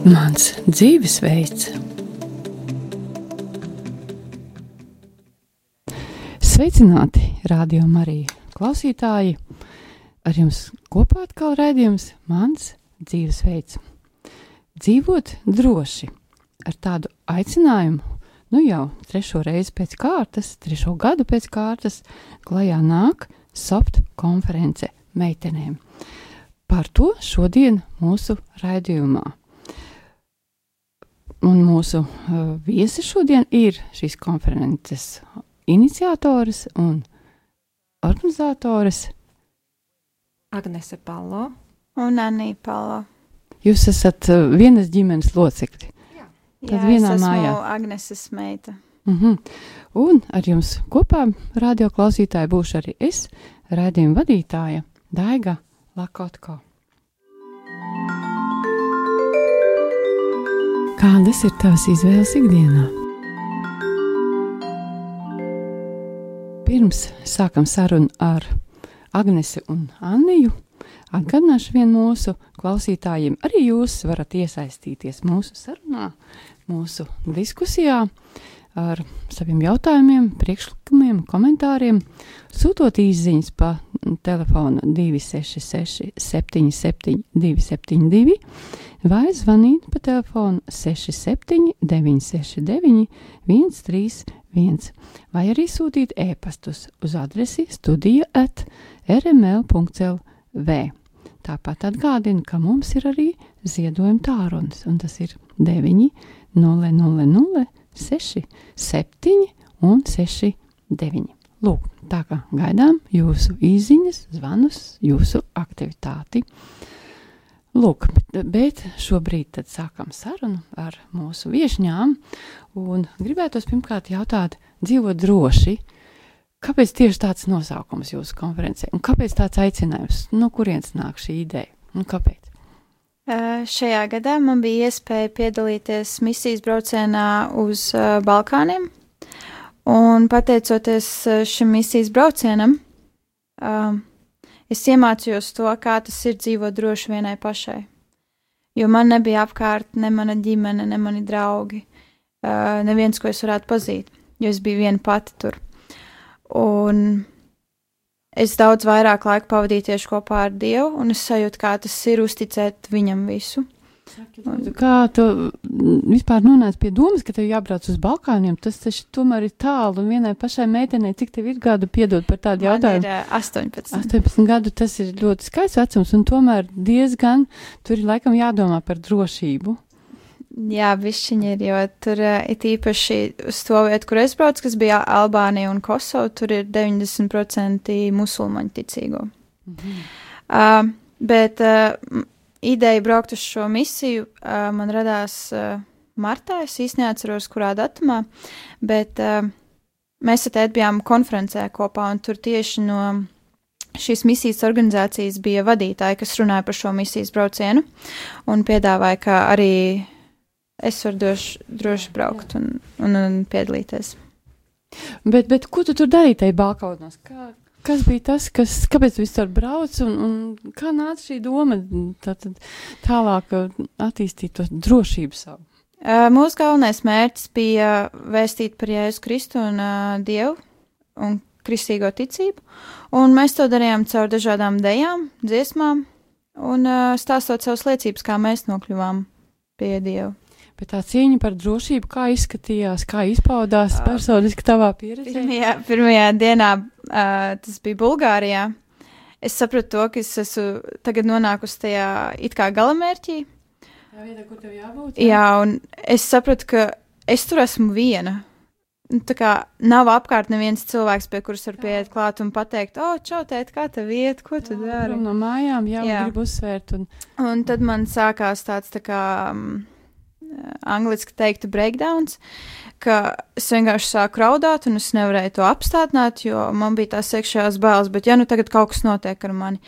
Mans dzīvesveids. Sveicināti, radio Marija klausītāji! Ar jums kopā atkal raidījums Mans dzīvesveids. Dzīvot droši ar tādu aicinājumu, nu jau trešo reizi pēc kārtas, trešo gadu pēc kārtas, klajā nāk soft konference meitenēm. Par to šodien mūsu raidījumā. Un mūsu uh, viesi šodien ir šīs konferences iniciatoras un organizatoras Agnese Palo un Anī Palo. Jūs esat uh, vienas ģimenes locekļi. Tad Jā, vienā es mājā. Agneses meita. Mm -hmm. Un ar jums kopā, radio klausītāji, būšu arī es, raidījuma vadītāja Daiga Lakotko. Kādas ir tavas izvēles ikdienā? Pirms sākam sarunu ar Agnesi un Anniju. Atgādināšu vienu mūsu klausītājiem, arī jūs varat iesaistīties mūsu sarunā, mūsu diskusijā ar saviem jautājumiem, priekšlikumiem, komentāriem, sūtot īsiņas pa telefonu 266, 77, 272 vai zvanīt pa telefonu 67, 969, 131 vai arī sūtīt e-pastus uz adresi studija at rml.lv. Tāpat atgādinu, ka mums ir arī ziedojuma tālrunis, un tas ir 9, 0, 0, 0, 6, 7 un 6, 9. Lūk, tā kā gaidām jūsu īsiņas, zvanus, jūsu aktivitāti. Lūk, bet- šobrīd sākam sarunu ar mūsu viesņām, un gribētos pirmkārt jautāt, dzīvot droši, kāpēc tieši tāds nosaukums jūsu konferencē, un kāpēc tāds aicinājums, no kurienes nāk šī ideja, un kāpēc? Šajā gadā man bija iespēja piedalīties misijas braucienā uz Balkāniem, un pateicoties šim misijas braucienam, uh, es iemācījos to, kā tas ir dzīvot droši vienai pašai. Jo man nebija apkārt ne mana ģimene, ne mani draugi, uh, neviens, ko es varētu pazīt, jo es biju viena pati tur. Un es daudz vairāk laika pavadīju tieši kopā ar Dievu, un es sajūtu, kā tas ir uzticēt viņam visu. Kā tu vispār nonāci pie domas, ka tev jābrauc uz Balkāniem? Tas taču tomēr ir tālu, un vienai pašai meitenei, cik tev ir gadu piedot par tādu Man jautājumu? ir uh, 18. 18 gadu tas ir ļoti skaists vecums, un tomēr diezgan tur ir laikam jādomā par drošību. Jā, višķiņi ir, jo tur uh, ir īpaši uz to vietu, kur es braucu, kas bija Albānija un Kosova, tur ir 90% musulmaņu ticīgo. Uh, bet uh, ideja braukt uz šo misiju uh, man radās uh, martā. Es īsti neatceros, kurā datumā, bet uh, mēs ar tēti bijām konferencē kopā, un tur tieši no šīs misijas organizācijas bija vadītāji, kas runāja par šo misijas braucienu un piedāvāja, ka arī es varu droši, droši braukt un, un, un piedalīties. Bet, bet ko tu tur darīji tajā Balkānos? Kā, kas bija tas, kas, kāpēc vispār brauc, un, un kā nāca šī doma tātad, tālāk uh, attīstīt to drošību savu? Uh, mūsu galvenais mērķis bija vēstīt par Jēzu Kristu un uh, Dievu un kristīgo ticību, un mēs to darījām caur dažādām dejām, dziesmām un uh, stāstot savas liecības, kā mēs nokļuvām pie Dieva. Bet tā cīņa par drošību, kā izskatījās, kā izpaudās Ā. personiski tavā pieredzē? Pirmajā, pirmajā dienā uh, tas bija Bulgārijā. Es sapratu to, ka es esmu tagad nonākusi tajā it kā galamērķī. Tā vieta, kur tev jābūt? Jā, un es sapratu, ka es tur esmu viena. Tā kā nav apkārt neviens cilvēks, pie kuras var pieiet klāt un pateikt, o, oh, čau, tēt, kā tev iet, ko tu dari? Prom No mājām jau Jā. gribu uzsvērt. Un, Un tad man sākās tāds tā kā um, angliski teiktu breakdowns, ka es vienkārši sāku raudāt, un es nevarēju to apstādināt, jo man bija tās iekšējās bailes, bet ja nu tagad kaut kas notiek ar mani,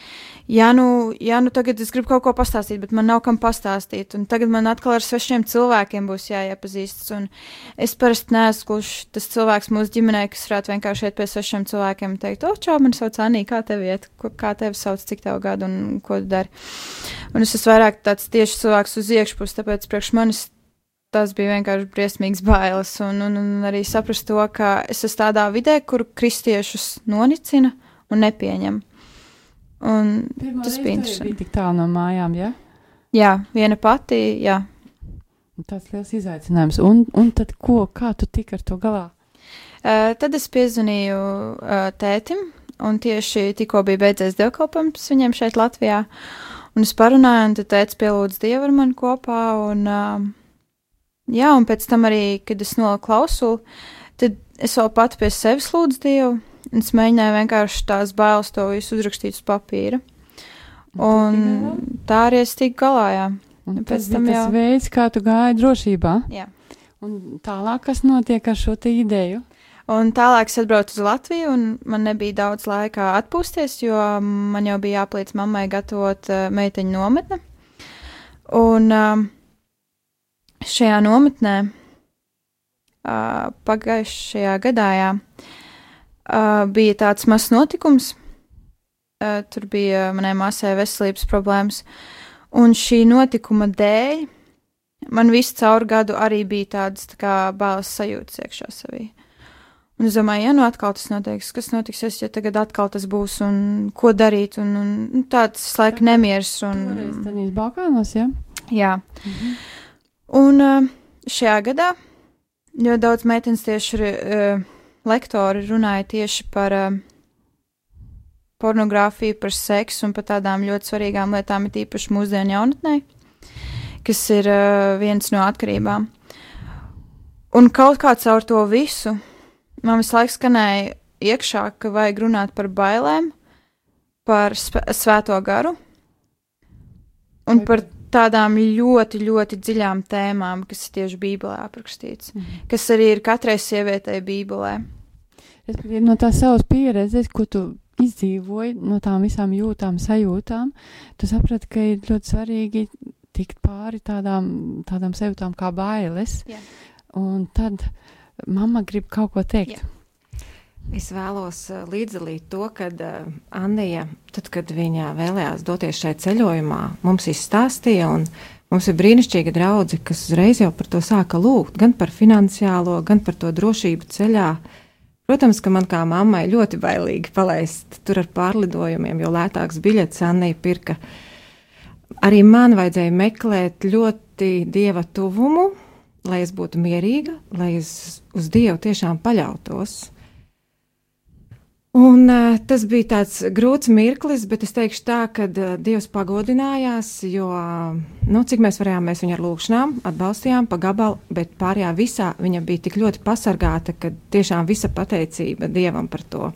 ja nu, ja nu tagad es gribu kaut ko pastāstīt, bet man nav kam pastāstīt, un tagad man atkal ar svešiem cilvēkiem būs jāiepazīstas, un es parasti neesmu tas cilvēks mūsu ģimenē, kas varētu vienkārši iet pie svešiem cilvēkiem un teikt, o, čau, man sauc Anī, kā tev iet, kā tevi sauc, cik tev gadu un ko tu dari. Un es esmu vairāk tāds tieši cilvēks uz iekšpus, tāpēc priekš manis tas bija vienkārši briesmīgs bailes, un, un, un arī saprast to, ka es esmu tādā vidē, kur kristiešus nonicina un nepieņem. Un Pirmā tas bija interesanti. Bija tik tālu no mājām, ja? Jā, viena pati, jā. Tas liels izaicinājums. Un, un tad, ko, kā tu tiki ar to galā? Uh, tad es piezvanīju uh, tētim, un tieši tikko bija beidzies dievkalpojums viņiem šeit Latvijā. Un es parunāju, un tad tēts pielūdz Dievu ar mani kopā, un, uh, jā, un pēc tam arī, kad es noliku klausulu, tad es vēl pati pie sevis lūdzu Dievu, un es mēģināju vienkārši tās bailes to visu uzrakstīt uz papīra. Un tā arī es tiku galā, jā. Un pēc tam bija tas jau- veids, kā tu gāji drošībā. jā. Un tālāk, kas notiek ar šo ideju? Un tālāk es atbraucu uz Latviju, un man nebija daudz laika atpūsties, jo man jau bija jāpalīdz mammai gatavot uh, meiteņu nometni. Un uh, šajā nometnē uh, pagājušajā gadā jā, uh, bija tāds mazs notikums. Uh, tur bija manai māsai veselības problēmas, un šī notikuma dēļ man visu caur gadu arī bija tādas tā kā bāles sajūtas iekšā sevī. Un es domāju, ja nu atkal tas notiks, kas notiks, ja tagad atkal tas būs, un ko darīt, un, un nu, tāds laika nemieris. Un, Toreiz Balkānos, ja? jā. Mhm. Un uh, šajā gadā ļoti daudz meitenes tieši uh, lektori runāja tieši par uh, pornogrāfiju, par seksu un par tādām ļoti svarīgām lietām, it īpaši mūsdienu jaunatnē, kas ir viens no atkarībām. Un kaut kā caur to visu man visu laiku skanēja iekšā, ka vajag runāt par bailēm, par svēto garu un par tādām ļoti, ļoti dziļām tēmām, kas ir tieši Bībelē aprakstīts, Mhm. kas arī ir katrai sievietei Bībelē. Respektīvi, no tās savas pieredzes, ko tu izdzīvoji, no tām visām jūtām, sajūtām, tu saprati, ka ir ļoti svarīgi tikt pāri tādām, tādām sajūtām kā bailes. Jā. Un tad mamma grib kaut ko teikt. Jā. Es vēlos uh, līdzdalīt to, ka uh, Anija, tad, kad viņa vēlējās doties šajā ceļojumā, mums izstāstīja, un mums ir brīnišķīga draudzene, kas uzreiz jau par to sāka lūgt, gan par finansiālo, gan par to drošību ceļā. Protams, ka man kā mammai ļoti bailīgi palaist tur ar pārlidojumiem, jo lētāks biļets Anija pirka. Arī man vajadzēja meklēt ļoti dieva tuvumu, lai es būtu mierīga, lai es uz Dievu tiešām paļautos. Un, uh, tas bija tāds grūts mirklis, bet es teikšu tā, ka uh, Dievs pagodinājās, jo, uh, nu, cik mēs varējām, mēs viņu ar lūkšanām atbalstījām pa gabalu, bet pārējā visā viņa bija tik ļoti pasargāta, ka tiešām visa pateicība Dievam par to.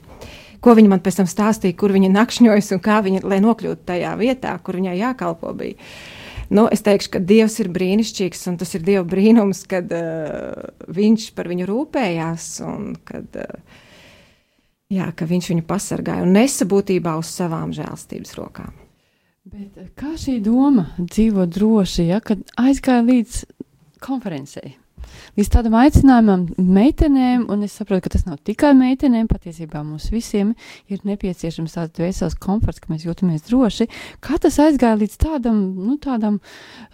Ko viņa man pēc tam stāstīja, kur viņa nakšņojas un kā viņa, lai nokļūtu tajā vietā, kur viņai jākalpo bija. Nu, es teikšu, ka Dievs ir brīnišķīgs, un tas ir Dieva brīnums, kad uh, Viņš par viņu rūpējās un kad uh, Jā, ka viņš viņu pasargāja un nesa būtībā uz savām žēlstības rokām. Bet eh, kā šī doma dzīvo droši, ja, kad aizgāja līdz konferencei? Līdz tādam aicinājumam meitenēm, un es saprotu, ka tas nav tikai meitenēm, patiesībā mums visiem ir nepieciešams tāds dvēseles komforts, ka mēs jūtamies droši. Kā tas aizgāja līdz tādam, nu, tādam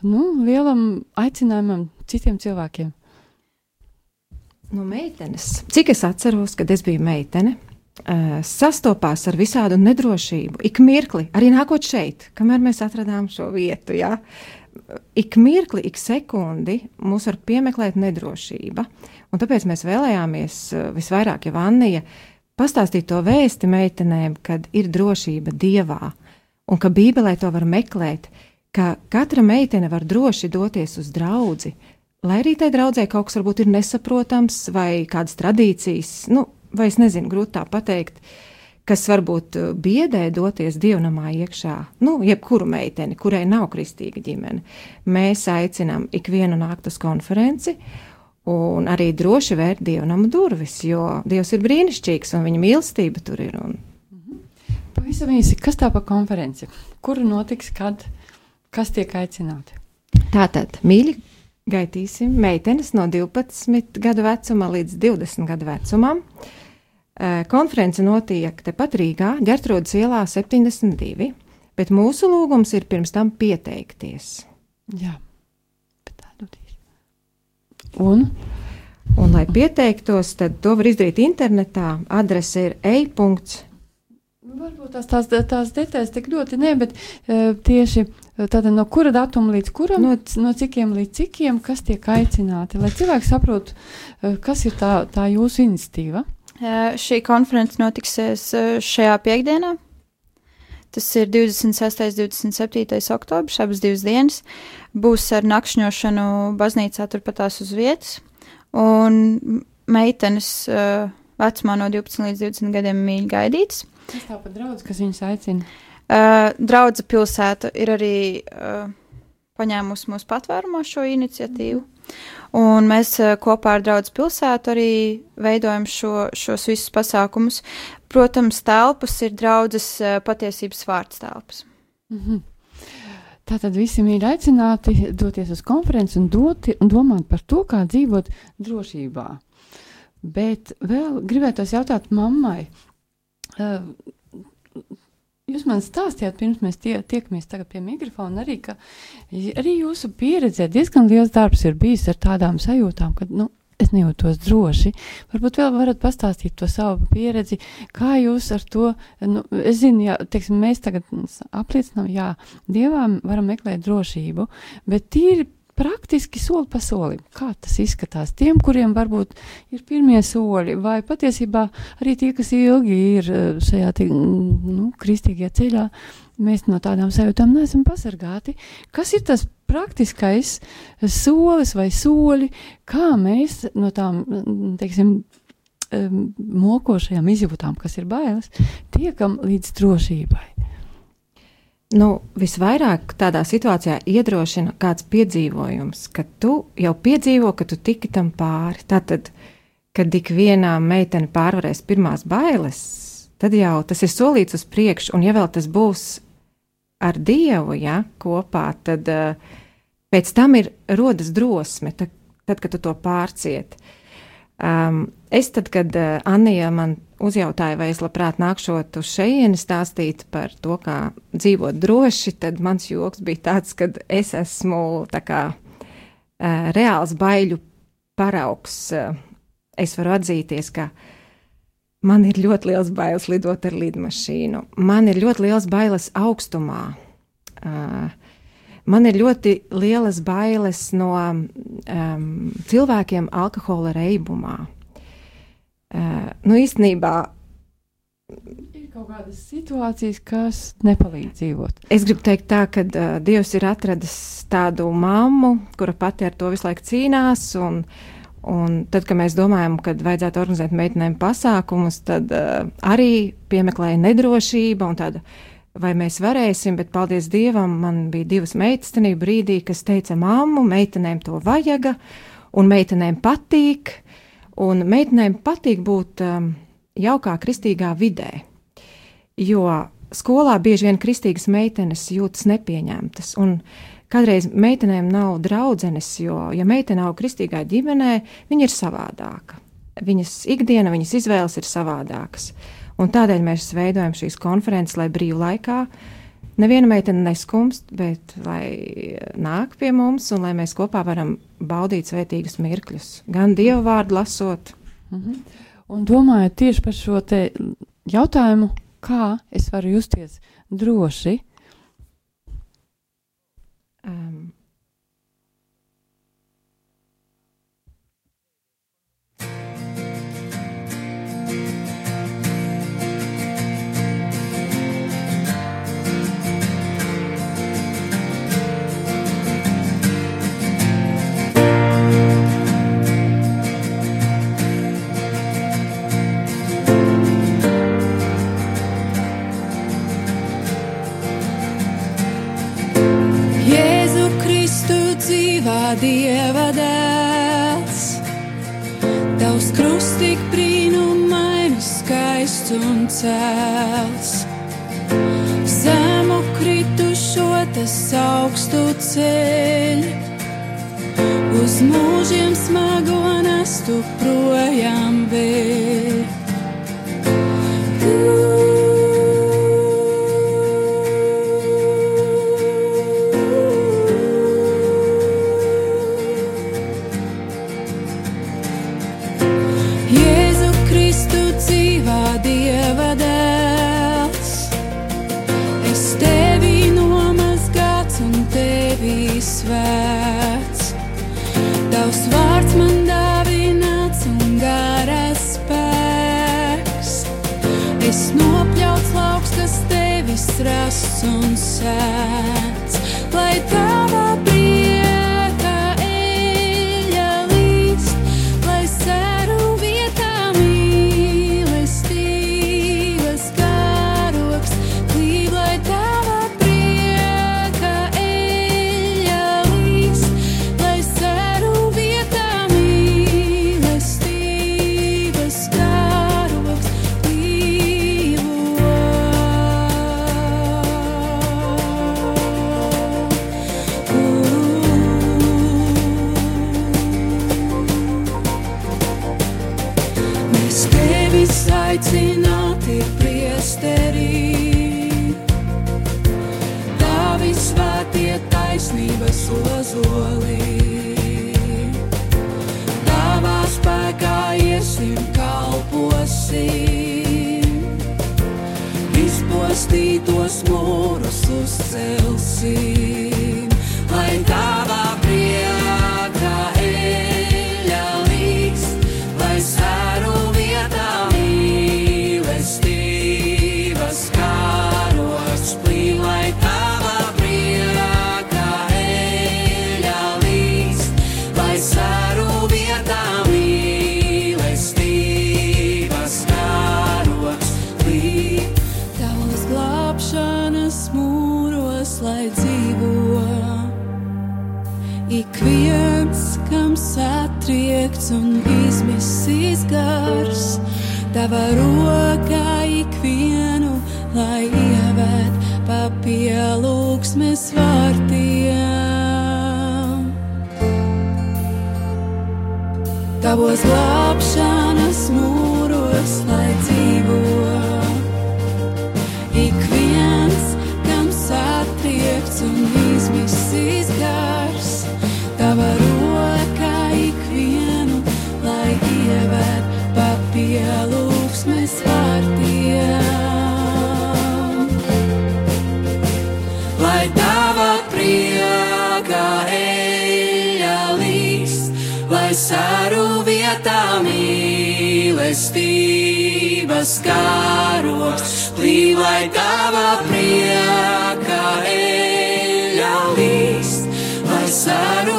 nu, lielam aicinājumam citiem cilvēkiem? No meitenes, cik es atceros, kad es biju meitene, sastopās ar visādu nedrošību. Ik mirkli, arī nākot šeit, kamēr mēs atradām šo vietu, ja, ik mirkli, ik sekundi mūs var piemeklēt nedrošība. Un tāpēc mēs vēlējāmies uh, visvairāk, ja Vannija, pastāstīt to vēsti meitenēm, kad ir drošība Dievā un ka Bībelē to var meklēt, ka katra meitene var droši doties uz draugu. Lai arī tai draudzē kaut kas varbūt ir nesaprotams, vai kādas tradīcijas, nu, vai es nezinu, grūti tā pateikt, kas varbūt uh, biedē doties dievnamā iekšā, nu, jebkuru meiteni, kurai nav kristīga ģimene, mēs aicinām ikvienu nākt uz konferenci un arī droši vērt dievnamu durvis, jo Dievs ir brīnišķīgs un viņa mīlestība tur ir. Un... Pavisam īsi, kas tā pa konferenci? Kur notiks, kad, kas tiek aicināti? Tātad, mīļi, gaitīsim meitenes no 12 gadu vecuma līdz 20 gadu vecumam. Uh, Konference notiek tepat Rīgā, Gertrūdas ielā 72, bet mūsu lūgums ir pirms tam pieteikties. Jā, bet tā dodīs. Un? Un, lai pieteiktos, tad to var izdarīt internetā. Adrese ir e-punkts. Varbūt tās, tās, tās detaļas tik ļoti ne, bet uh, tieši tātad no kura datuma līdz kuram, no, no cikiem līdz cikiem, kas tiek aicināti, lai cilvēki saprotu, kas ir tā, tā jūsu iniciatīva. Šī konference notiksies šajā piekdienā. Tas ir 26. un 27. oktobris, abas divas dienas. Būs ar nakšņošanu baznīcā turpatās uz vietas. Un meitenes vecumā no 12 līdz 20 gadiem mīļi gaidītas. Kas tā pa draudz, kas viņus aicina? Uh, Draudza pilsēta ir arī uh, paņēmusi mūsu patvērumā šo iniciatīvu. Un mēs eh, kopā ar Draudzes pilsētu arī veidojam šo, šos visus pasākumus. Protams, telpas ir draudzes eh, patiesības vārds telpas. Mm -hmm. Tātad visi ir aicināti doties uz konferenci un, doti, un domāt par to, kā dzīvot drošībā. Bet vēl gribētos jautāt mammai, uh, Jūs man stāstījāt, pirms mēs tie, tiekamies pie mikrofona, arī, ka arī jūsu pieredzē diezgan liels darbs ir bijis ar tādām sajūtām, ka nu, es nejūtos droši. Varbūt vēl varat pastāstīt to savu pieredzi, kā jūs ar to, nu, es zinu, jā, teiksim, mēs tagad apliecinām, jā, dievām varam meklēt drošību, bet tīri praktiski soli pa solim. Kā tas izskatās tiem, kuriem varbūt ir pirmie soļi, vai patiesībā arī tie, kas ilgi ir eh, šajā te, mm, nu, kristīgajā ceļā, mēs no tādām sajūtām neesam pasargāti. Kas ir tas praktiskais solis vai soļi, kā mēs no tām, mm, teiksim, mokošajām izjūtām, kas ir bailes, tiekam līdz drošībai? Nu, visvairāk tādā situācijā iedrošina kāds piedzīvojums, ka tu jau piedzīvo, ka tu tiki tam pāri. Tātad, kad ik vienā meitene pārvarēs pirmās bailes, tad jau tas ir solīts uz priekšu, un ja vēl tas būs ar Dievu ja, kopā, tad uh, pēc tam ir rodas drosme, tad, tad kad tu to pārcieti. Um, es tad, kad uh, Anija man uzjautāja, vai es labprāt nākšot uz šejieni stāstīt par to, kā dzīvot droši, tad mans joks bija tāds, ka es esmu tā kā uh, reāls baiļu paraugs. Uh, es varu atzīties, ka man ir ļoti liels bailes lidot ar lidmašīnu. Man ir ļoti liels bailes augstumā. Uh, Man ir ļoti lielas bailes no um, cilvēkiem alkohola reibumā. Uh, nu, īstenībā ir kaut kādas situācijas, kas nepalīdz dzīvot. Es gribu teikt, tā, ka uh, Dievs ir atradis tādu mammu, kura pati ar to visu laiku cīnās. Un, un tad, kad mēs domājam, ka vajadzētu organizēt meitenēm pasākumus, tad uh, arī piemeklēja nedrošība un tāda vai mēs varēsim, bet paldies Dievam, man bija divas meitas tajā brīdī, kas teica, māmu, meitenēm to vajaga, un meitenēm patīk, un meitenēm patīk būt um, jaukā kristīgā vidē, jo skolā bieži vien kristīgas meitenes jūtas nepieņemtas, un kādreiz meitenēm nav draudzenes, jo, ja meitene nav kristīgā ģimenē, viņa ir savādāka. Viņas ikdiena, viņas izvēles ir savādākas. Un tādēļ mēs veidojam šīs konferences, lai brīvā laikā neviena meitene neskumst, bet lai nāk pie mums un lai mēs kopā varam baudīt svētīgus mirkļus, gan dievu vārdu lasot. -hmm. Un domājot tieši par šo jautājumu, kā es varu justies droši. Um, dieva dēls. Tavs krusts tik brīnumaini skaists un cēls. Zemu kritušo tas augstu ceļ. Uz mūžiem smago nestu projām vēl. Jēzu Es nopļauts lauks, kas tevis rasts un sēts. Lai tava mūros, lai dzīvo ik viens, kam satriekts un izmisīs gars, tava rokā ikvienu, lai ievēt pa pielūgsmes vārtiem. Tavos glābšanas mūros, lai dzīvo un izmisīs gars, tava rokā ikvienu, lai ievēt pa pielūgsmes vārtiem. Lai tava prieka eļļa līst, lai sēru vietā mīlestības karoks, plīn, lai tava prieka līst, lai sēru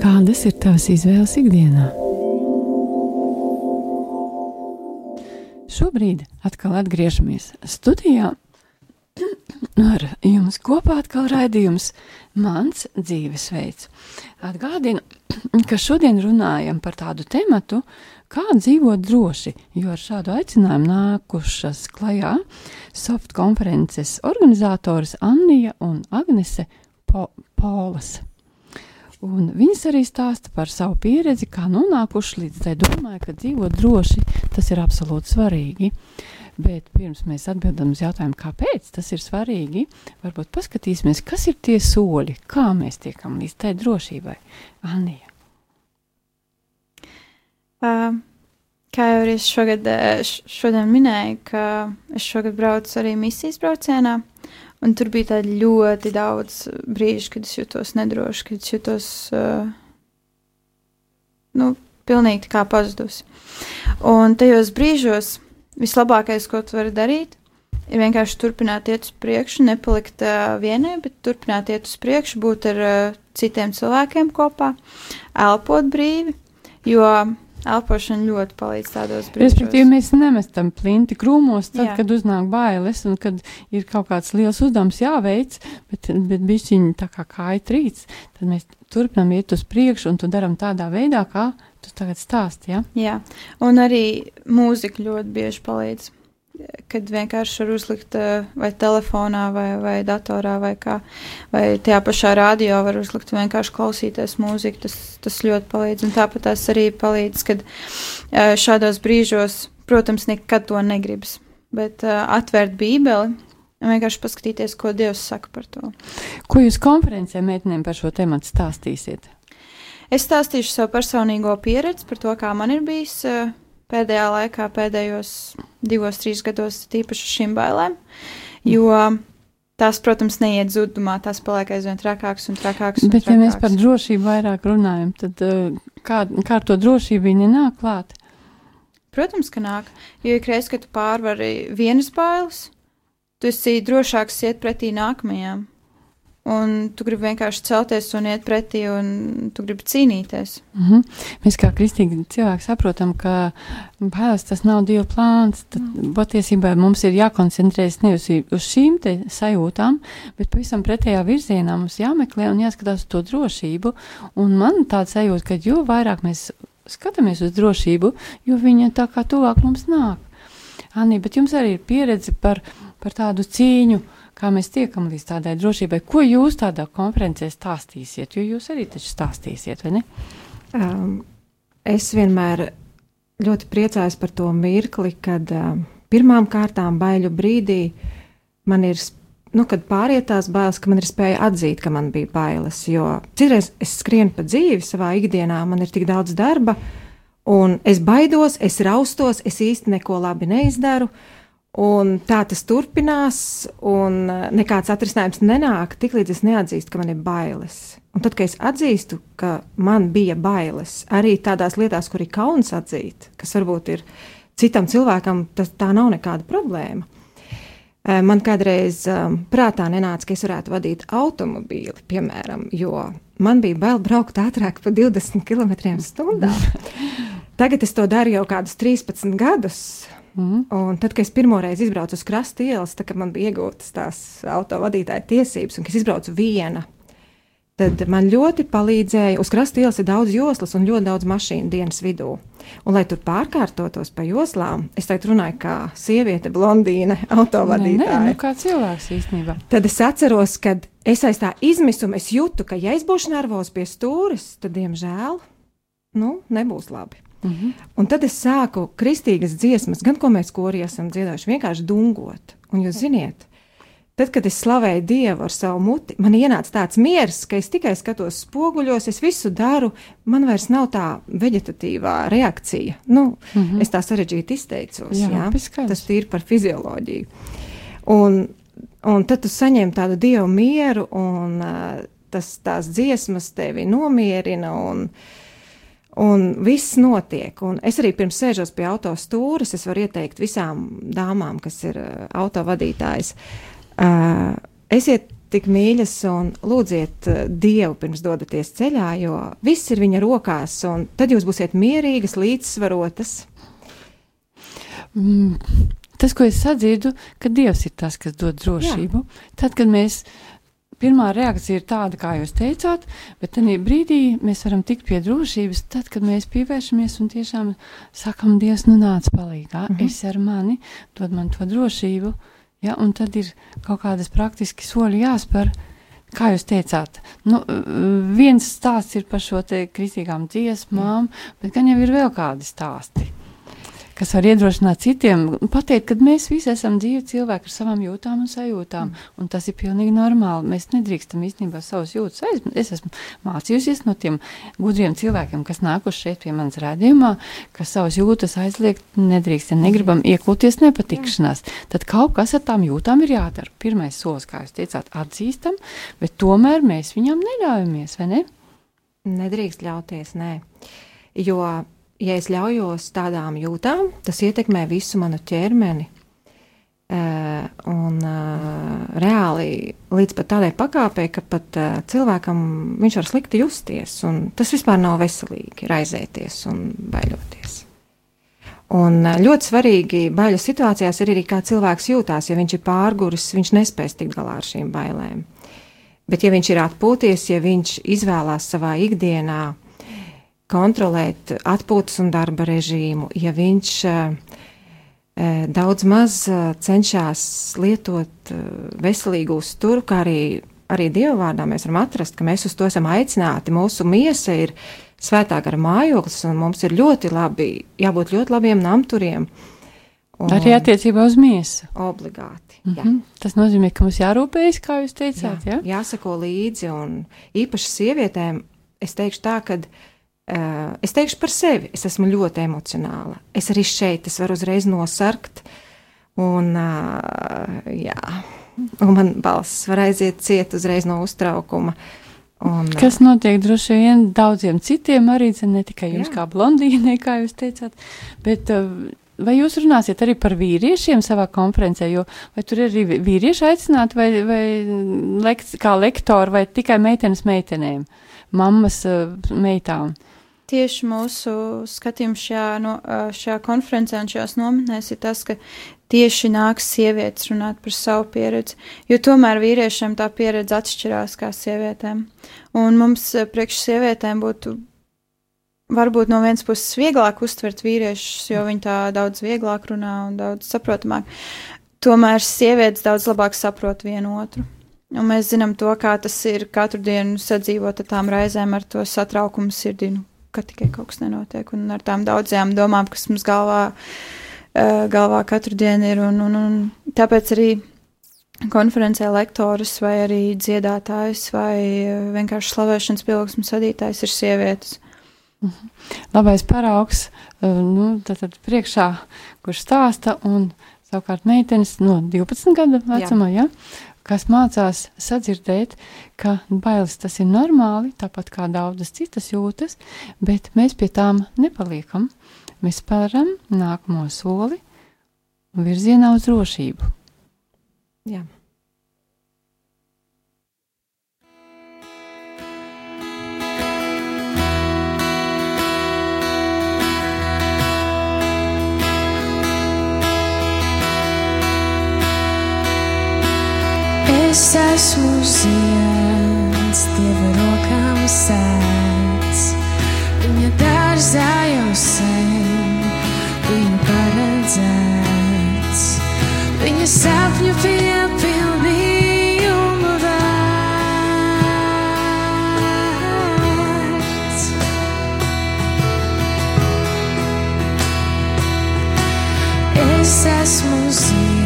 Kādas ir tavas izvēles ikdienā? Šobrīd atkal atgriežamies studijā. Ar jums kopā atkal raidījums Mans dzīvesveids. Atgādinu, ka šodien runājam par tādu tematu, kā dzīvot droši, jo ar šādu aicinājumu nākušas klajā soft konferences organizatoras Annija un Agnese po Polas. Un viņas arī stāsta par savu pieredzi, kā nonākuši līdz tai domai, ka dzīvot droši tas ir absolūti svarīgi. Bet pirms mēs atbildam uz jautājumu, kāpēc tas ir svarīgi, varbūt paskatīsimies, kas ir tie soļi, kā mēs tiekam līdz tai drošībai. Anija. Uh, kā jau es šogad, šodien minēju, ka es šogad braucu arī misijas braucienā, un tur bija tādi ļoti daudz brīžu, kad es jutos nedroši, kad es jutos, uh, nu, pilnīgi kā pazudusi. Un tajos brīžos vislabākais, ko tu vari darīt, ir vienkārši turpināt iet uz priekšu, nepalikt uh, vienai, bet turpināt iet uz priekšu, būt ar uh, citiem cilvēkiem kopā, elpot brīvi, jo elpošana ļoti palīdz tādos Respektīvi, brīžos. mēs nemestam plinti krūmos, tad, Jā. kad uznāk bailes un kad ir kaut kāds liels uzdevums jāveic, bet, bet bišķiņi tā kā kāja trīc, tad mēs turpinām iet uz priekšu un to daram tādā veidā, kā tu tagad stāsti, ja? Jā, un arī mūzika ļoti bieži palīdz. Kad vienkārši var uzlikt uh, vai telefonā, vai, vai datorā, vai kā, vai tajā pašā radio var uzlikt vienkārši klausīties mūziku, tas, tas ļoti palīdz. Un tāpat tas arī palīdz, kad uh, šādos brīžos, protams, nekad to negribas, bet uh, atvērt bībeli vienkārši paskatīties, ko Dievs saka par to. Ko jūs konferencē meitenēm par šo tematu stāstīsiet? Es stāstīšu savu personīgo pieredzi par to, kā man ir bijis uh, pēdējā laikā, pēdējos divos, trīs gados, tīpaši šīm bailēm. Jo tās, protams, neiet zudumā, tās paliek aizvien trakākas un trakākas. Bet, ja mēs par drošību vairāk runājam, tad uh, kā, kā ar to drošību viņi nāk klāt? Protams, ka nāk. Jo ik reiz, kad tu pārvari vienas bailes, tu esi drošāks iet pretī nākamajām. Un tu gribi vienkārši celties un iet pretī, un tu gribi cīnīties. Mm -hmm. Mēs kā kristīgi cilvēki saprotam, ka bailes tas nav Dieva plāns. Tad patiesībā mums ir jākoncentrējas nevis uz šīm sajūtām, bet pavisam pretējā virzienā mums jāmeklē un jāskatās uz to drošību. Un man tāda sajūta, ka jo vairāk mēs skatāmies uz drošību, jo viņa tā kā tuvāk mums nāk. Anī, bet jums arī ir pieredze par, par tādu cīņu, kā mēs tiekam līdz tādai drošībai. Ko jūs tādā konferencē stāstīsiet? Jo jūs arī taču stāstīsiet, vai ne? Um, es vienmēr ļoti priecājos par to mirkli, kad um, pirmām kārtām baiļu brīdī man ir, nu, kad pāriet tās bailes, ka man ir spēja atzīt, ka man bija bailes. Jo citreiz es skrienu pa dzīvi savā ikdienā, man ir tik daudz darba, un es baidos, es raustos, es īsti neko labi neizdaru. Un tā tas turpinās, un uh, nekāds atrisinājums nenāk, tiklīdz es neatzīstu, ka man ir bailes. Un tad, kad es atzīstu, ka man bija bailes, arī tādās lietās, kur ir kauns atzīt, kas varbūt ir citam cilvēkam, tas tā nav nekāda problēma. Eh, Man kādreiz um, prātā nenāca, ka es varētu vadīt automobīli, piemēram, jo man bija bail braukt ātrāk par 20 km/h. Tagad es to daru jau kādus 13 gadus. Mm. Un tad, kad es pirmoreiz izbraucu uz krasta ielas, tad, kad man bija iegūtas tās autovadītāja tiesības, un kad es izbraucu viena, tad man ļoti palīdzēja. Uz krasta ielas ir daudz joslas un ļoti daudz mašīnu dienas vidū. Un, lai tur pārkārtotos pa joslām, es tagad runāju kā sieviete, blondīne, Nē, nē, autovadītāja. nu kā cilvēks īstenībā. Tad es atceros, ka es aiz tā izmisuma es jūtu, ka, ja es būšu nervozs pie stūres, tad, diemžēl, nu, nebūs labi. Mm -hmm. Un tad es sāku kristīgas dziesmas, gan ko mēs korī esam dziedājuši, vienkārši dungot. Un jūs ziniet, tad, kad es slavēju Dievu ar savu muti, man ienāca tāds miers, ka es tikai skatos spoguļos, es visu daru, man vairs nav tā vegetatīvā reakcija. Nu, mm -hmm. Es tā sarežģīti izteicos, Jā, jā, tas ir par fizioloģiju. Un, un tad tu saņem tādu dievu mieru, un uh, tas, tās dziesmas tevi nomierina. Un, Un viss notiek. Un es arī pirms sēžos pie autostūres, es varu ieteikt visām dāmām, kas ir uh, autovadītājas, uh, esiet tik mīļas un lūdziet uh, Dievu pirms dodaties ceļā, jo viss ir viņa rokās, un tad jūs būsiet mierīgas, līdzsvarotas. Mm, tas, ko es sadzirdu, ka Dievs ir tas, kas dod drošību. Jā. Tad, kad mēs pirmā reakcija ir tāda, kā jūs teicāt, bet tajā brīdī mēs varam tikt pie drošības, tad, kad mēs pievēršamies un tiešām sakam, Dievs, nu nāc palīgā, mm Mhm. -hmm. es ar mani, dod man to drošību, ja, un tad ir kaut kādas praktiski soļi jāspēr. Kā jūs teicāt, nu, viens stāsts ir par šo te kristīgām dziesmām, bet gan jau ir vēl kādi stāsti kas var iedrošināt citiem, pateikt, ka mēs visi esam dzīvi cilvēki ar savām jūtām un sajūtām, mm. un tas ir pilnīgi normāli. Mēs nedrīkstam īstenībā savus jūtas aizmirst. Es esmu mācījusies no tiem gudriem cilvēkiem, kas nākuši šeit pie manas rādījumā, ka savus jūtas aizliegt nedrīkst, ja negribam iekulties nepatikšanās. Tad kaut kas ar tām jūtām ir jādara. Pirmais solis, kā jūs teicāt, atzīstam, bet tomēr mēs viņam neļaujamies, vai ne? Nedrīkst ļauties, nē. Jo, ja es ļaujos tādām jūtām, tas ietekmē visu manu ķermeni. Uh, un uh, reāli līdz pat tādai pakāpei, ka pat uh, cilvēkam viņš var slikti justies, un tas vispār nav veselīgi raizēties un baidoties. Un uh, ļoti svarīgi baiļu situācijās ir arī, kā cilvēks jūtās. Ja viņš ir pārguris, viņš nespēs tikt galā ar šīm bailēm. Bet, ja viņš ir atpūties, ja viņš izvēlās savā ikdienā kontrolēt atpūtas un darba režīmu, ja viņš uh, daudz maz cenšas lietot veselīgu uzturu, kā arī, arī Dieva vārdā mēs varam atrast, ka mēs uz to esam aicināti. Mūsu miesa ir svētā gara mājoklis, un mums ir ļoti labi, jābūt ļoti labiem namturiem. Un arī attiecībā uz miesu. Obligāti. Mm -hmm. Tas nozīmē, ka mums jārūpējas, kā jūs teicāt, jā, jā? jāsako līdzi, un īpaši sievietēm es teikšu tā, ka es teikšu par sevi, es esmu ļoti emocionāla. Es arī šeit es varu uzreiz nosarkt, un, uh, jā, un man balss var aiziet ciet uzreiz no uztraukuma. Un, Kas notiek droši vien daudziem citiem arī, ne tikai jums Jā. kā blondīnei, kā jūs teicāt, bet uh, vai jūs runāsiet arī par vīriešiem savā konferencē, jo vai tur ir arī vīrieši aicināti vai, vai lekt, kā lektori vai tikai meitenes meitenēm, mammas uh, meitām? Tieši mūsu skatījums šajā, no, šajā konferencē un šajās nometnēs ir tas, ka tieši nāks sievietes runāt par savu pieredzi, jo tomēr vīriešiem tā pieredze atšķirās kā sievietēm. Un mums priekš sievietēm būtu varbūt no vienas puses vieglāk uztvert vīriešus, jo viņi tā daudz vieglāk runā un daudz saprotamāk. Tomēr sievietes daudz labāk saprot vienu otru. Un mēs zinām to, kā tas ir katru dienu sadzīvot ar tām raizēm, ar to satraukumu sirdī, nu, ka tikai kaut kas nenotiek, un ar tām daudzajām domām, kas mums galvā, uh, galvā katru dienu ir. Un, un, un tāpēc arī konferencē lektorus vai arī dziedātājs vai uh, vienkārši slavēšanas pielūgsmes vadītājs ir sievietes. Labais paraugs, uh, nu, tad, tad priekšā, kurš stāsta, un savukārt meitenes no 12 gadu vecumā, ja, kas mācās sadzirdēt, ka bailes tas ir normāli, tāpat kā daudzas citas jūtas, bet mēs pie tām nepaliekam. Mēs spēram nākamo soli virzienā uz drošību. jā. Es esmu zieds, Dieva rokām sēdz. Viņa dārzā jau sen, viņa paredzēts. Viņa sapņu piepildījuma vērts. Es esmu zieds,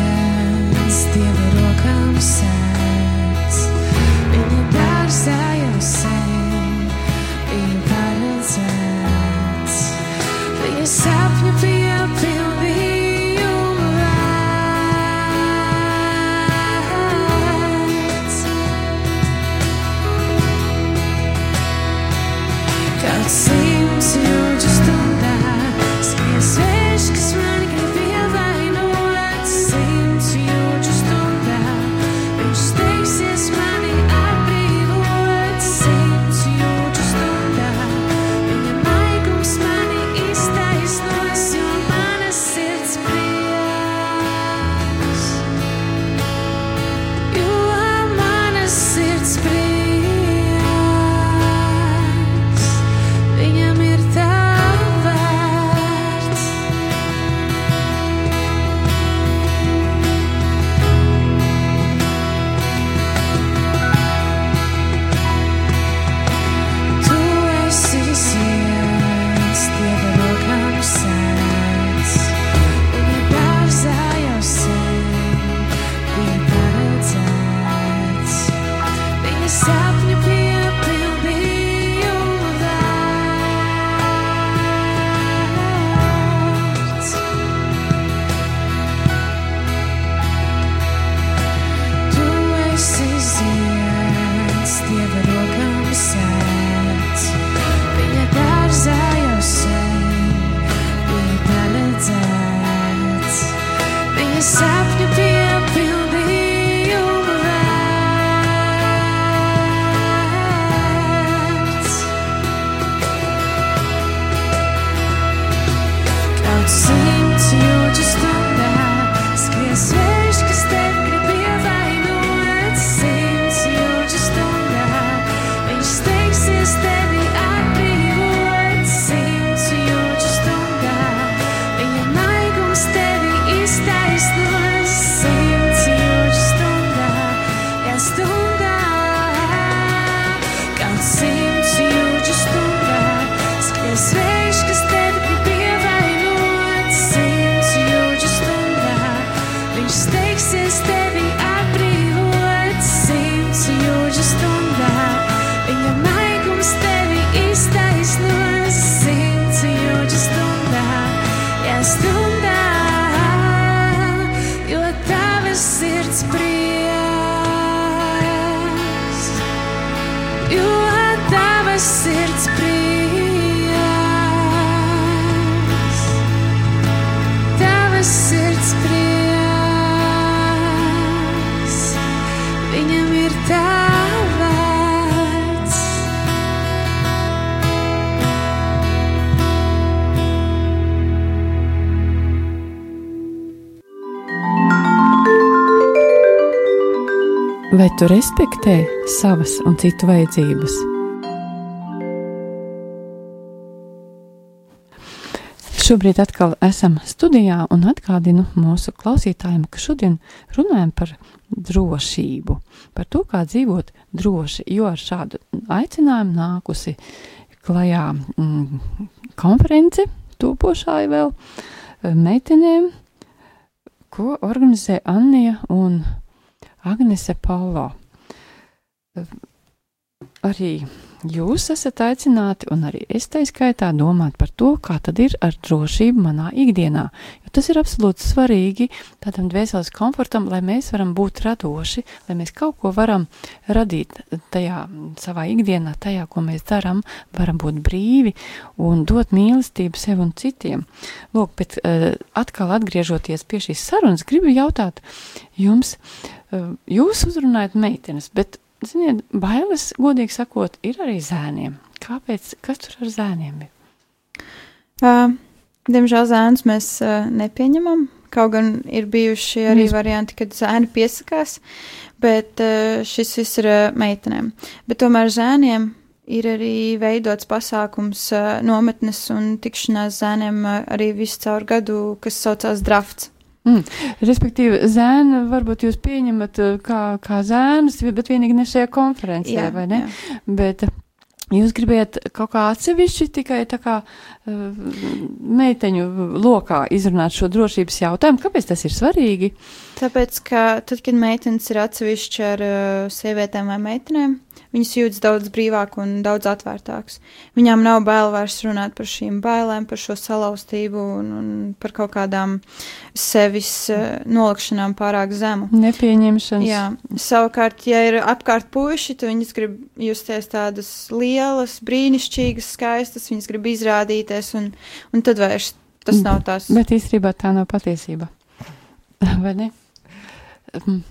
Vai tu respektē savas un citu vajadzības? Šobrīd atkal esam studijā un atgādinu mūsu klausītājiem, ka šodien runājam par drošību, par to, kā dzīvot droši, jo ar šādu aicinājumu nākusi klajā mm, konference topošai vēl eh, meitenēm, ko organizē Annija un Agnese Paulo. Arī jūs esat aicināti, un arī es tā skaitā domāt par to, kā tad ir ar drošību manā ikdienā. Jo tas ir absolūti svarīgi tādam dvēseles komfortam, lai mēs varam būt radoši, lai mēs kaut ko varam radīt tajā savā ikdienā, tajā, ko mēs darām, varam būt brīvi un dot mīlestību sev un citiem. Lūk, bet uh, atkal atgriežoties pie šīs sarunas, gribu jautāt jums, uh, jūs uzrunājat meitenes, bet Ziniet, bailes, godīgi sakot, ir arī zēniem. Kāpēc? Kas tur ar zēniem ir? Uh, diemžēl zēnus mēs uh, nepieņemam. Kaut gan ir bijuši arī Mēs- varianti, kad zēni piesakās, bet uh, šis viss ir uh, meitenēm. Bet tomēr zēniem ir arī veidots pasākums uh, nometnes un tikšanās zēniem uh, arī visu caur gadu, kas saucās drafts. Respektīvi, zēnu varbūt jūs pieņemat uh, kā, kā zēnus, bet vienīgi ne šajā konferencē, vai ne? jā. Bet jūs gribējat kaut kā atsevišķi tikai tā kā uh, meiteņu lokā izrunāt šo drošības jautājumu. Kāpēc tas ir svarīgi? Tāpēc, ka tad, kad meitenes ir atsevišķi ar uh, sievietēm vai meitenēm, viņas jūtas daudz brīvāk un daudz atvērtākas. Viņām nav bail vairs runāt par šīm bailēm, par šo salauztību un, un par kaut kādām sevis uh, nolikšanām pārāk zemu. Nepieņemšanas. Jā, savukārt, ja ir apkārt puiši, tad viņas grib justies tādas lielas, brīnišķīgas, skaistas, viņas grib izrādīties, un, un tad vairs tas nav tās. Bet īstenībā tā nav patiesība. Vai ne? Mm,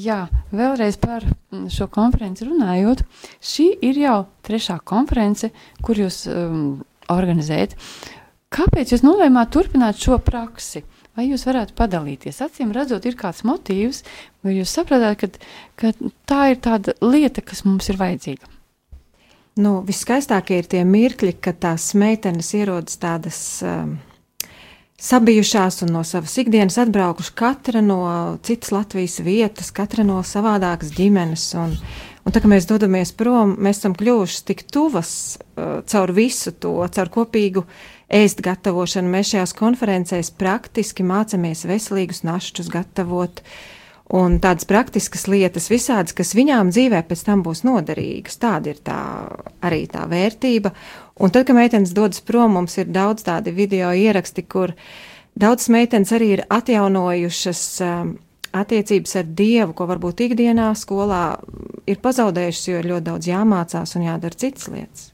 Jā, vēlreiz par mm, šo konferenci runājot. Šī ir jau trešā konference, kur jūs um, organizējat. Kāpēc jūs nolēmāt turpināt šo praksi? Vai jūs varētu padalīties? Acīm redzot, ir kāds motīvs, vai jūs saprotat, ka, ka tā ir tāda lieta, kas mums ir vajadzīga? Nu, viskaistākie ir tie mirkļi, kad tās meitenes ierodas tādas um, sabijušās un no savas ikdienas atbraukuši katra no citas Latvijas vietas, katra no savādākas ģimenes. Un, un tā kā mēs dodamies prom, mēs esam kļuvuši tik tuvas uh, caur visu to, caur kopīgu ēst gatavošanu. Mēs šajās konferencēs praktiski mācāmies veselīgus našķus gatavot. Un tādas praktiskas lietas, visādas, kas viņām dzīvē pēc tam būs noderīgas. Tāda ir tā, arī tā vērtība. Un tad, kad meitenes dodas prom, mums ir daudz tādi video ieraksti, kur daudzas meitenes arī ir atjaunojušas um, attiecības ar Dievu, ko varbūt ikdienā skolā ir pazaudējušas, jo ir ļoti daudz jāmācās un jādara citas lietas.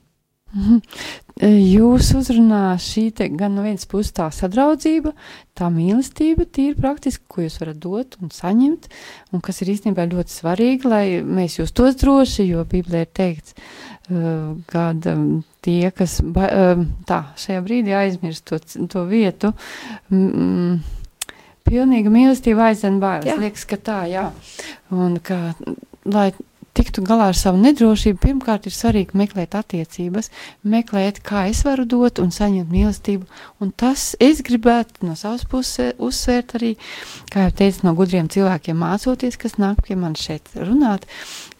Jūs uzrunā šī te gan no vienas puses tā sadraudzība, tā mīlestība, tīri praktiski, ko jūs varat dot un saņemt, un kas ir īstenībā ļoti svarīgi, lai mēs justos droši, jo Bībelē ir teikts, uh, kad um, tie, kas tā šajā brīdī aizmirst to, to vietu, mm, pilnīga mīlestība aizdzen bailes. Liekas, ka tā, jā. Un ka, lai tiktu galā ar savu nedrošību, pirmkārt ir svarīgi meklēt attiecības, meklēt, kā es varu dot un saņemt mīlestību. Un tas es gribētu no savas puses uzsvērt arī, kā jau teicu, no gudriem cilvēkiem mācoties, kas nāk pie man šeit runāt,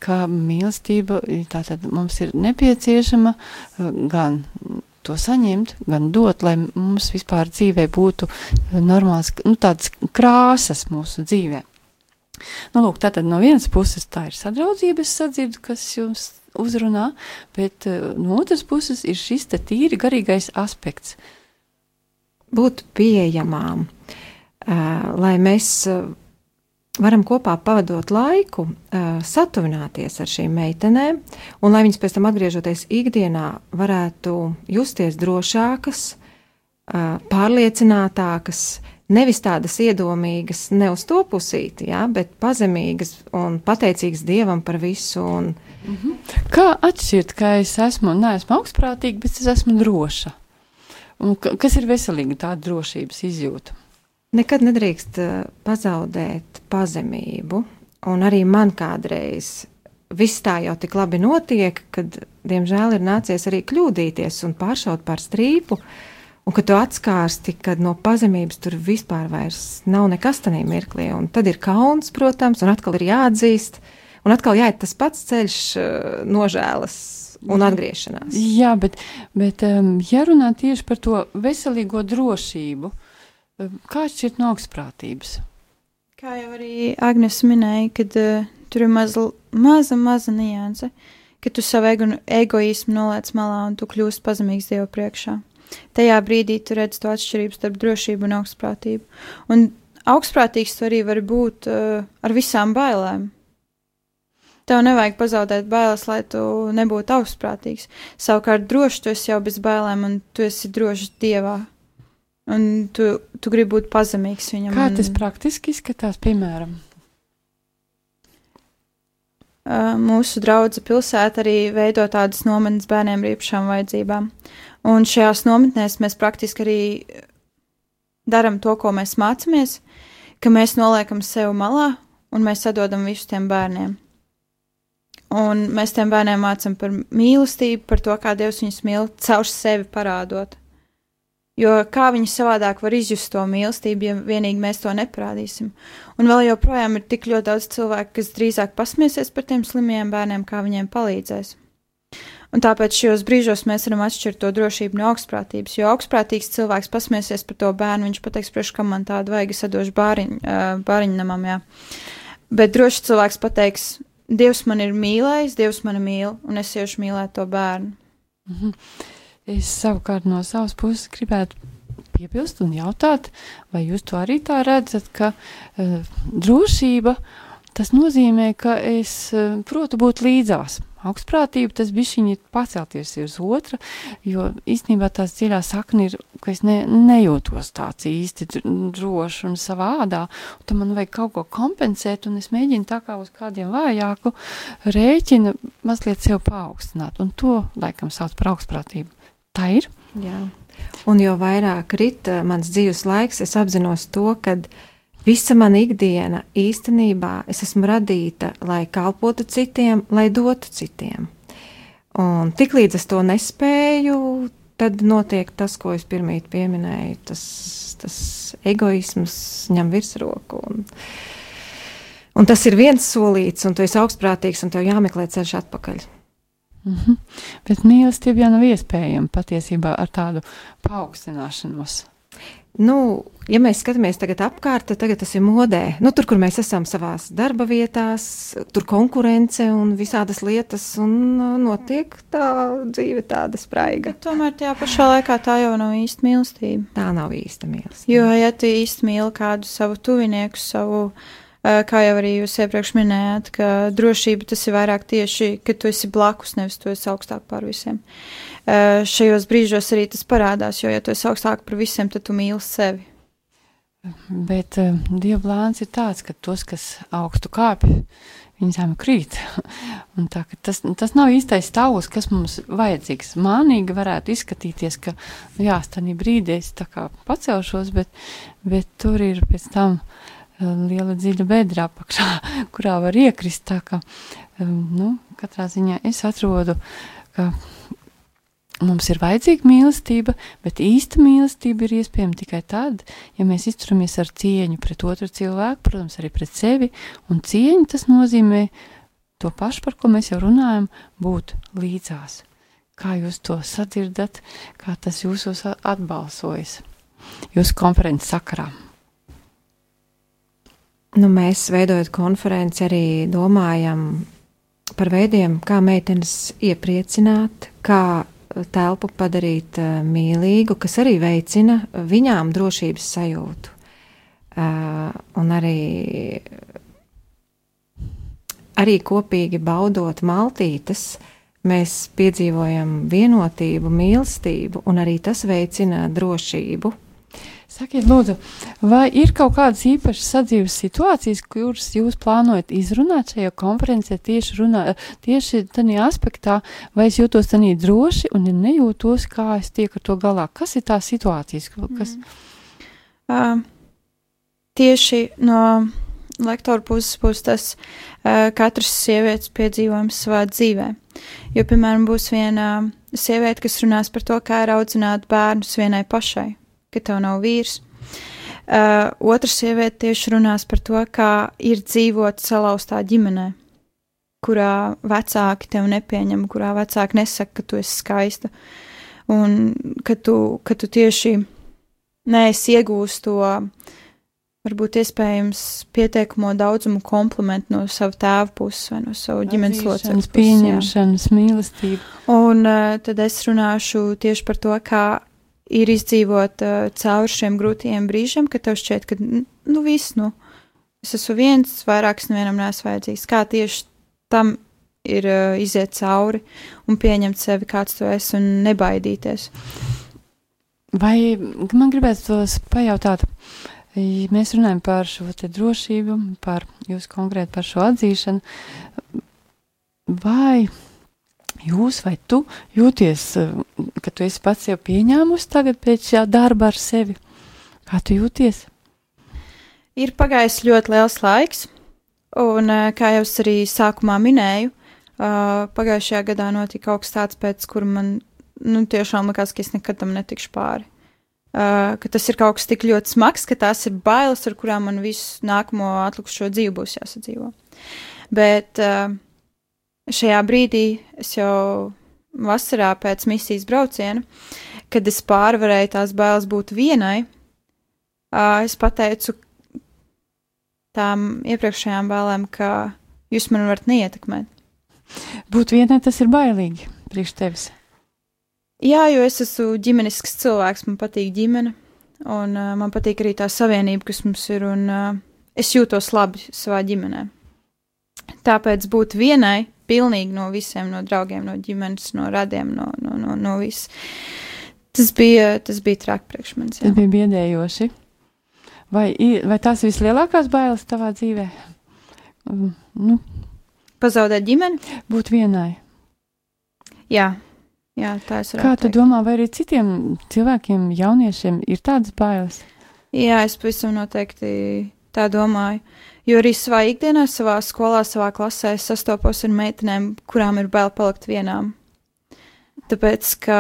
ka mīlestība tātad mums ir nepieciešama eh, gan to saņemt, gan dot, lai mums vispār dzīvē būtu normāls, nu, tādas krāsas mūsu dzīvē. Nu, lūk, tātad no vienas puses tā ir sadraudzība, es sadzirdu, kas jums uzrunā, bet uh, no otras puses ir šis te tīri garīgais aspekts. būt pieejamām, uh, lai mēs uh, varam kopā pavadot laiku, satuvināties ar šīm meitenēm, un lai viņas pēc tam atgriežoties ikdienā varētu justies drošākas, pārliecinātākas, nevis tādas iedomīgas, ne uz to pusīti, ja, bet pazemīgas un pateicīgas Dievam par visu. Un, Kā atšķirt, ka es esmu, neesmu augstprātīga, bet es esmu droša? Un ka- kas ir veselīga tāda drošības izjūta? Nekad nedrīkst uh, pazaudēt pazemību, un arī man kādreiz viss tā jau tik labi notiek, kad, diemžēl, ir nācies arī kļūdīties un pāršaut pār strīpu, un kad tu atskārsti, ka no pazemības tur vispār vairs nav nekas tādā mirklī, un tad ir kauns, protams, un atkal ir jāatzīst, un atkal jāiet tas pats ceļš uh, nožēlas un atgriešanās. Jā, bet, bet um, ja runā tieši par to veselīgo drošību, um, kā atšķirt no augstprātības? Kā jau arī Agnēs minēja, kad uh, tur ir maza, maza, maza nianse, ka tu savu ego, egoismu noliec malā un tu kļūsi pazemīgs Dievu priekšā. Tajā brīdī tu redz to atšķirību starp drošību un augstprātību. Un augstprātīgs tu arī vari būt uh, ar visām bailēm. Tev nevajag pazaudēt bailes, lai tu nebūtu augstprātīgs. Savukārt, droši tu esi jau bez bailēm, un tu esi drošs Dievā. Un tu, tu gribi būt pazemīgs viņam. Kā un- tas praktiski izskatās, piemēram? Uh, mūsu draudzene pilsēta arī veido tādas nometnes bērniem ar īpašām vajadzībām. Un šajās nometnēs mēs praktiski arī darām to, ko mēs mācāmies, ka mēs noliekam sevi malā un mēs atdodam visu tiem bērniem. Un mēs tiem bērniem mācām par mīlestību, par to, kā Dievs viņus mīl, caur sevi parādot. Jo kā viņi savādāk var izjust to mīlestību, ja vienīgi mēs to neparādīsim? Un vēl joprojām ir tik ļoti daudz cilvēku, kas drīzāk pasmiesies par tiem slimiem bērniem, kā viņiem palīdzēs. Un tāpēc šajos brīžos mēs varam atšķirt to drošību no augstprātības. Jo augstprātīgs cilvēks pasmiesies par to bērnu, viņš pateiks, priekš kam man tādu vajag, es atdošu bāriņ, uh, bāriņnamam. Jā. Bet drošs cilvēks pateiks, Dievs man ir mīlējis, Dievs mani mīl, un es iešu mīlēt to bērnu. Mhm. Es savukārt no savas puses gribētu piebilst un jautāt, vai jūs to arī tā redzat, ka uh, drošība tas nozīmē, ka es uh, protu būt līdzās. Augstprātība tas bišķiņi pacelties uz otra, jo īstenībā tās dziļā sakna ir, ka es ne, nejūtos tāds īsti dr- drošs un savā ādā, un tad man vajag kaut ko kompensēt, un es mēģinu tā kā uz kādiem vājāku rēķinu mazliet sev paaugstināt, un to laikam sauc par augstprātību. Tā ir. Jā. Un jo vairāk rita mans dzīves laiks, es apzinos to, ka visa mana ikdiena īstenībā es esmu radīta, lai kalpotu citiem, lai dotu citiem. Un tiklīdz es to nespēju, tad notiek tas, ko es pirmīt pieminēju, tas, tas egoisms ņem virsroku. Un, un tas ir viens solīts, un tu esi augstprātīgs, un tev jāmeklē ceļš atpakaļ. Mhm. Bet mīlestība jau nav iespējama patiesībā ar tādu paaugstināšanos. Nu, ja mēs skatāmies tagad apkārt, tad tagad tas ir modē. Nu, tur, kur mēs esam savā darba vietās, tur konkurence un visādas lietas, un uh, notiek tā dzīve tāda spraiga. Bet tomēr tajā pašā laikā tā jau nav īsta mīlestība. Tā nav īsta mīlestība. Jo, ja tu īsti mīli kādu savu tuvinieku, savu, eh, kā jau arī jūs iepriekš minējāt, ka drošība tas ir vairāk tieši, ka tu esi blakus, nevis tu esi augstāk par visiem. Eh, Šajos brīžos arī tas parādās, jo, ja tu esi augstāk par visiem, tad tu mīli sevi. Bet uh, Dieva plāns ir tāds, ka tos, kas augstu kāpj, viņi zemi krīt. Tā, tas, tas nav īstais stāvoklis, kas mums vajadzīgs. Mānīgi varētu izskatīties, ka nu jā, tādā brīdī es pacelšos, bet, bet tur ir pēc tam uh, liela dziļa bedra apakšā, kurā var iekrist. Tā kā, um, nu, katrā ziņā es atrodu, ka mums ir vajadzīga mīlestība, bet īsta mīlestība ir iespējama tikai tad, ja mēs izturamies ar cieņu pret otru cilvēku, protams, arī pret sevi. Un cieņa tas nozīmē to pašu, par ko mēs jau runājam, būt līdzās. Kā jūs to sadzirdat, kā tas jūsos atbalsojas jūsu konferences sakarā? Nu, mēs, veidojot konferenci, arī domājam par veidiem, kā meitenes iepriecināt, kā telpu padarīt uh, mīlīgu, kas arī veicina viņām drošības sajūtu. Uh, un arī arī kopīgi baudot maltītes, mēs piedzīvojam vienotību, mīlestību, un arī tas veicina drošību. Sakiet, lūdzu, vai ir kaut kādas īpašas sadzīves situācijas, kuras jūs plānojat izrunāt šajā konferencē tieši, runā, tieši tādā aspektā, vai es jūtos tādā droši un ja nejūtos, kā es tieku ar to galā? Kas ir tās situācijas? Kas... Uh, tieši no lektora puses būs tas uh, katras sievietes piedzīvojums savā dzīvē. Jo, piemēram, būs viena sieviete, kas runās par to, kā ir audzināt bērnus vienai pašai, ka tev nav vīrs. Uh, otra sieviete tieši runās par to, kā ir dzīvot salauztā ģimenē, kurā vecāki tevi nepieņem, kurā vecāki nesaka, ka tu esi skaista, un ka tu, ka tu tieši neesi iegūst to varbūt iespējams pietiekamo daudzumu komplimentu no sava tēva puses vai no savu ģimenes locekļu puses. jā. Pieņemšanas, mīlestība. Un uh, tad es runāšu tieši par to, kā ir izdzīvot uh, cauri šiem grūtajiem brīžiem, kad tev šķiet, ka, nu, viss, nu, es esmu viens, vairāks nevienam neesmu vajadzīgs. Kā tieši tam ir uh, iziet cauri un pieņemt sevi, kāds tu esi, un nebaidīties. Vai man gribētu tos pajautāt? ja Mēs runājam par šo drošību, par jūs konkrēti par šo atzīšanu. Vai jūs vai tu jūties, eh, ka tu esi pats jau pieņēmusi tagad pēc šā darba ar sevi? Kā tu jūties? Ir pagājis ļoti liels laiks, un, eh, kā jau es arī sākumā minēju, uh, pagājušajā gadā notika kaut kas tāds, pēc kura man nu, tiešām likās, ka es nekad tam netikšu pāri. Uh, ka tas ir kaut kas tik ļoti smags, ka tās ir bailes, ar kurām man visu nākamo atlikušo dzīvi būs jāsadzīvo. Bet uh, šajā brīdī es jau vasarā pēc misijas brauciena, kad es pārvarēju tās bailes būt vienai, es pateicu tām iepriekšējām bailēm, ka jūs man varat neietekmēt. Būt vienai tas ir bailīgi priekš tevis. Jā, jo es esmu ģimenisks cilvēks, man patīk ģimene, un uh, man patīk arī tā savienība, kas mums ir, un uh, es jūtos labi savā ģimenē. Tāpēc būt vienai, pilnīgi no visiem, no draugiem, no ģimenes, no radiem, no, no, no, no viss. Tas bija, tas bija traki priekš manis. Tas bija biedējoši. Vai, vai tās vislielākās bailes tavā dzīvē? Mm, Nu, Pazaudēt ģimeni? būt vienai. Jā, jā tā es Kā varētu tu teikt. domā, vai arī citiem cilvēkiem, jauniešiem ir tādas bailes? Jā, es pavisam noteikti tā domāju. Jo arī savā ikdienā, savā skolā, savā klasē es sastopos ar meitenēm, kurām ir bail palikt vienām. Tāpēc, ka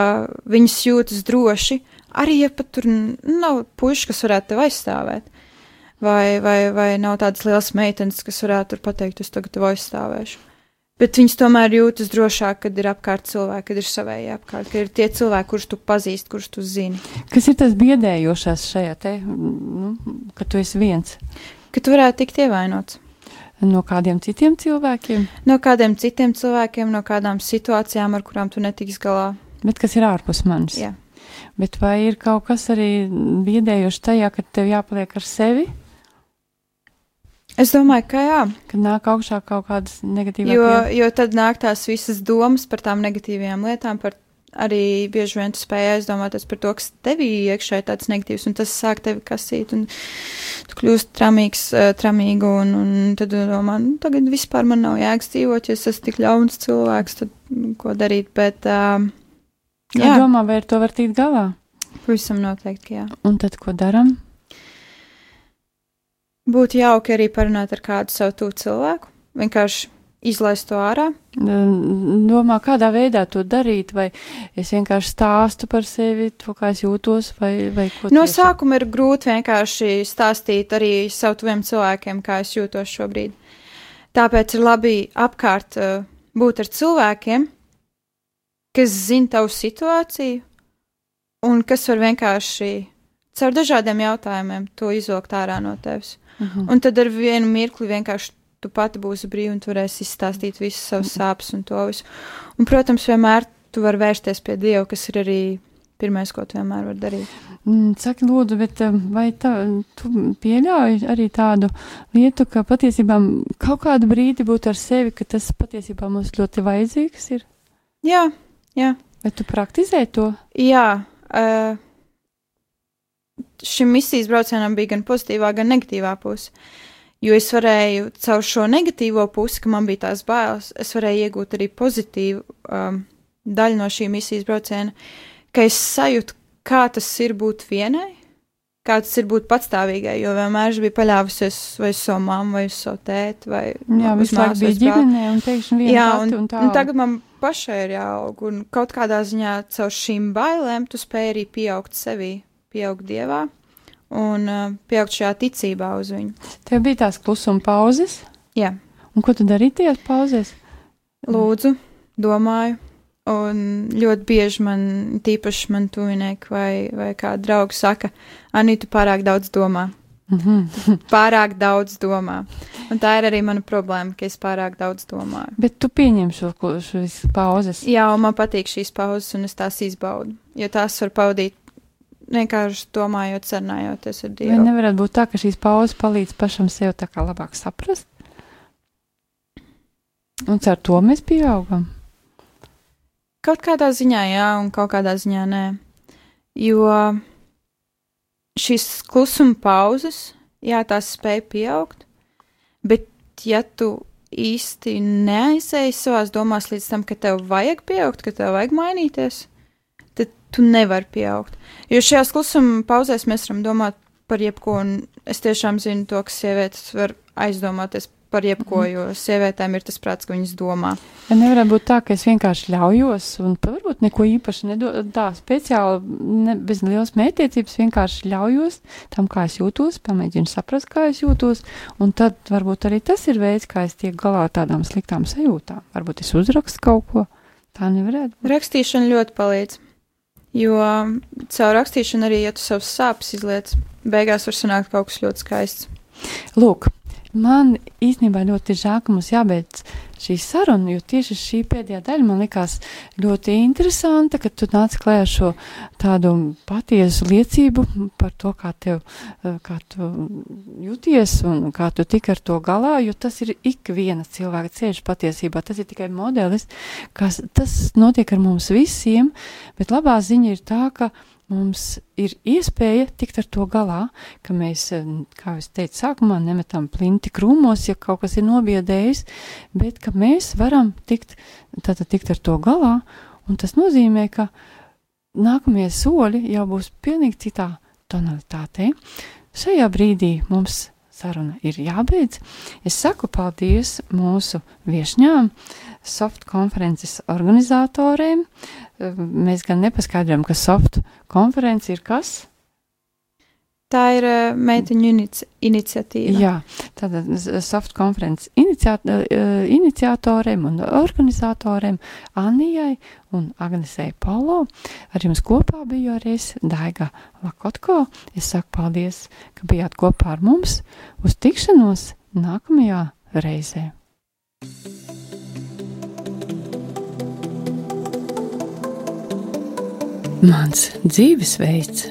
viņas jūtas droši, arī ja pat tur nav puiši, kas varētu tevi aizstāvēt. Vai, vai, vai nav tādas lielas meitenes, kas varētu pateikt, es tagad tevi aizstāvēšu. Bet viņas tomēr jūtas drošāk, kad ir apkārt cilvēki, kad ir savēji apkārt, kad ir tie cilvēki, kurus tu pazīsti, kurus tu zini. Kas ir tas biedējošās šajā te, nu, ka tu esi viens Ka tu varētu tikt ievainots. no kādiem citiem cilvēkiem, no kādiem citiem cilvēkiem, no kādām situācijām, ar kurām tu netiks galā. bet kas ir ārpus manis? Jā. Bet vai ir kaut kas arī biedējoši tajā, ka tev jāpaliek ar sevi, Es domāju, ka jā, kad nāk augšā kaut kādas negatīvas jo, jo tad nāk tās visas domas par tām negatīvajām lietām, par arī bieži vien tu spēj aizdomāties par to, kas tevī iekšā ir tāds negatīvs, un tas sāk tevi kasīt, un tu kļūst tramīgs, eh, tramīgu, un, un tad domā, nu, tagad vispār man nav jēgas dzīvot, ja es esmu tik ļauns cilvēks, tad nu, ko darīt, bet um, Jā, jā, domā, vai ar to var tikt galā? pavisam noteikti, jā. Un tad ko darām? Būtu jauki arī parunāt ar kādu savu tuvu cilvēku, vienkārši izlaist to ārā. Domā, kādā veidā to darīt, vai es vienkārši stāstu par sevi, to, kā es jūtos, vai, vai ko No tieši? sākuma ir grūti vienkārši stāstīt arī savu tuviem cilvēkiem, kā es jūtos šobrīd. Tāpēc ir labi apkārt uh, būt ar cilvēkiem, kas zina tavu situāciju un kas var vienkārši caur dažādiem jautājumiem to izvilkt ārā no tevis. Mhm. Un tad ar vienu mirkli vienkārši tu pati būsi brīva un varēsi izstāstīt visas savas sāpes un to visu. Un, protams, vienmēr tu vari vērsties pie Dieva, kas ir arī pirmais, ko tu vienmēr vari darīt. Mm, Saki, lūdzu, bet um, vai tā, tu pieļauj arī tādu lietu, ka patiesībā kaut kādu brīdi būt ar sevi, ka tas patiesībā mums ļoti vajadzīgs ir? Jā, jā. Vai tu praktizē to? Jā, uh, šim misijas braucienam bija gan pozitīvā, gan negatīvā puse. Jo es varēju caur šo negatīvo pusi, ka man bija tās bailes, es varēju iegūt arī pozitīvu um, daļu no šī misijas brauciena, ka es sajūtu, kā tas ir būt vienai, kā tas ir būt patstāvīgai, jo vienmēr es biju paļāvusies vai uz savu mammu, vai uz savu tēti, vai Jā, visu laiku bija ģimenē un pēkšņi viena Jā, un, un tā. un tagad man pašai ir jāaug, un kaut kādā ziņā caur šīm bailēm tu spēj arī pieaugt sevī, pieaugt dievā un uh, pieaugt šajā ticībā uz viņu. Tev bija tās klusuma pauzes, Jā, un ko tu darīji tajās pauzēs? lūdzu, domāju, un ļoti bieži man, tīpaši man tuvinieki vai, vai kādi draugi saka, Anī, tu pārāk daudz domā. Mhm. Pārāk daudz domā. Un tā ir arī mana problēma, ka es pārāk daudz domāju. Bet tu pieņem šo, šīs pauzes. Jā, un man patīk šīs pauzes, un es tās izbaudu. Jo tās var pavadīt vienkārši domājot, sarunājoties ar Vai Dievu. nevarētu būt tā, ka šīs pauzes palīdz pašam sev tā kā labāk saprast? Un ar to mēs pieaugam. Kaut kādā ziņā jā, un kaut kādā ziņā nē. Jo šīs klusuma pauzes, jā, tās spēj pieaugt, bet ja tu īsti neaizēji savās domās līdz tam, ka tev vajag pieaugt, ka tev vajag mainīties, tu nevari pieaugt. Jo šajās klusuma pauzēs mēs varam domāt par jebko, un es tiešām zinu to, ka sievietes var aizdomāties par jebko, jo sievietēm ir tas prāts, ka viņas domā. Ja nevarētu būt tā, ka es vienkārši ļaujos, un varbūt neko īpaši nedodu, tā speciāli, ne, bez lielas mētiecības, vienkārši ļaujos tam, kā es jūtos, pamēģinu saprast, kā es jūtos, un tad varbūt arī tas ir veids, kā es tiek galā ar tādām sliktām sajūtām. Varbūt es uzrakstu kaut ko, tā nevarētu būt. Rakstīšana ļoti palīdz. Jo caur rakstīšanu arī, ja tu savus sāpes izliec, beigās var sanākt kaut kas ļoti skaists. Lūk, man īstenībā ļoti žēl, ka mums jābeidz šī saruna, jo tieši šī pēdējā daļa man likās ļoti interesanta, ka tu nāc klajā ar šo tādu patiesu liecību par to, kā tev, eh, kā tu jūties un kā tu tik ar to galā, jo tas ir ik viena cilvēka ceļš patiesībā, tas ir tikai modelis, kas tas notiek ar mums visiem, bet labā ziņa ir tā, ka mums ir iespēja tikt ar to galā, ka mēs, eh, kā es teicu, sākumā nemetam plinti krūmos, ja kaut kas ir nobiedējis, bet ka mēs varam tikt, tātad tikt ar to galā, un tas nozīmē, ka nākamie soļi jau būs pilnīgi citā tonalitātē. Šajā brīdī mums saruna ir jābeidz. Es saku paldies mūsu viešņām, soft konferences organizatoriem. Mēs gan nepaskaidrojam, ka soft konference ir kas? Tā ir uh, meiteņu inici iniciatīva. Jā, tātad s- soft konferences iniciat, eh, iniciatoriem un organizatoriem Anijai un Agnesei Polo. Ar jums kopā biju arī es, Daiga Lakotko. Es saku paldies, ka bijāt kopā ar mums uz tikšanos nākamajā reizē. Mans dzīvesveids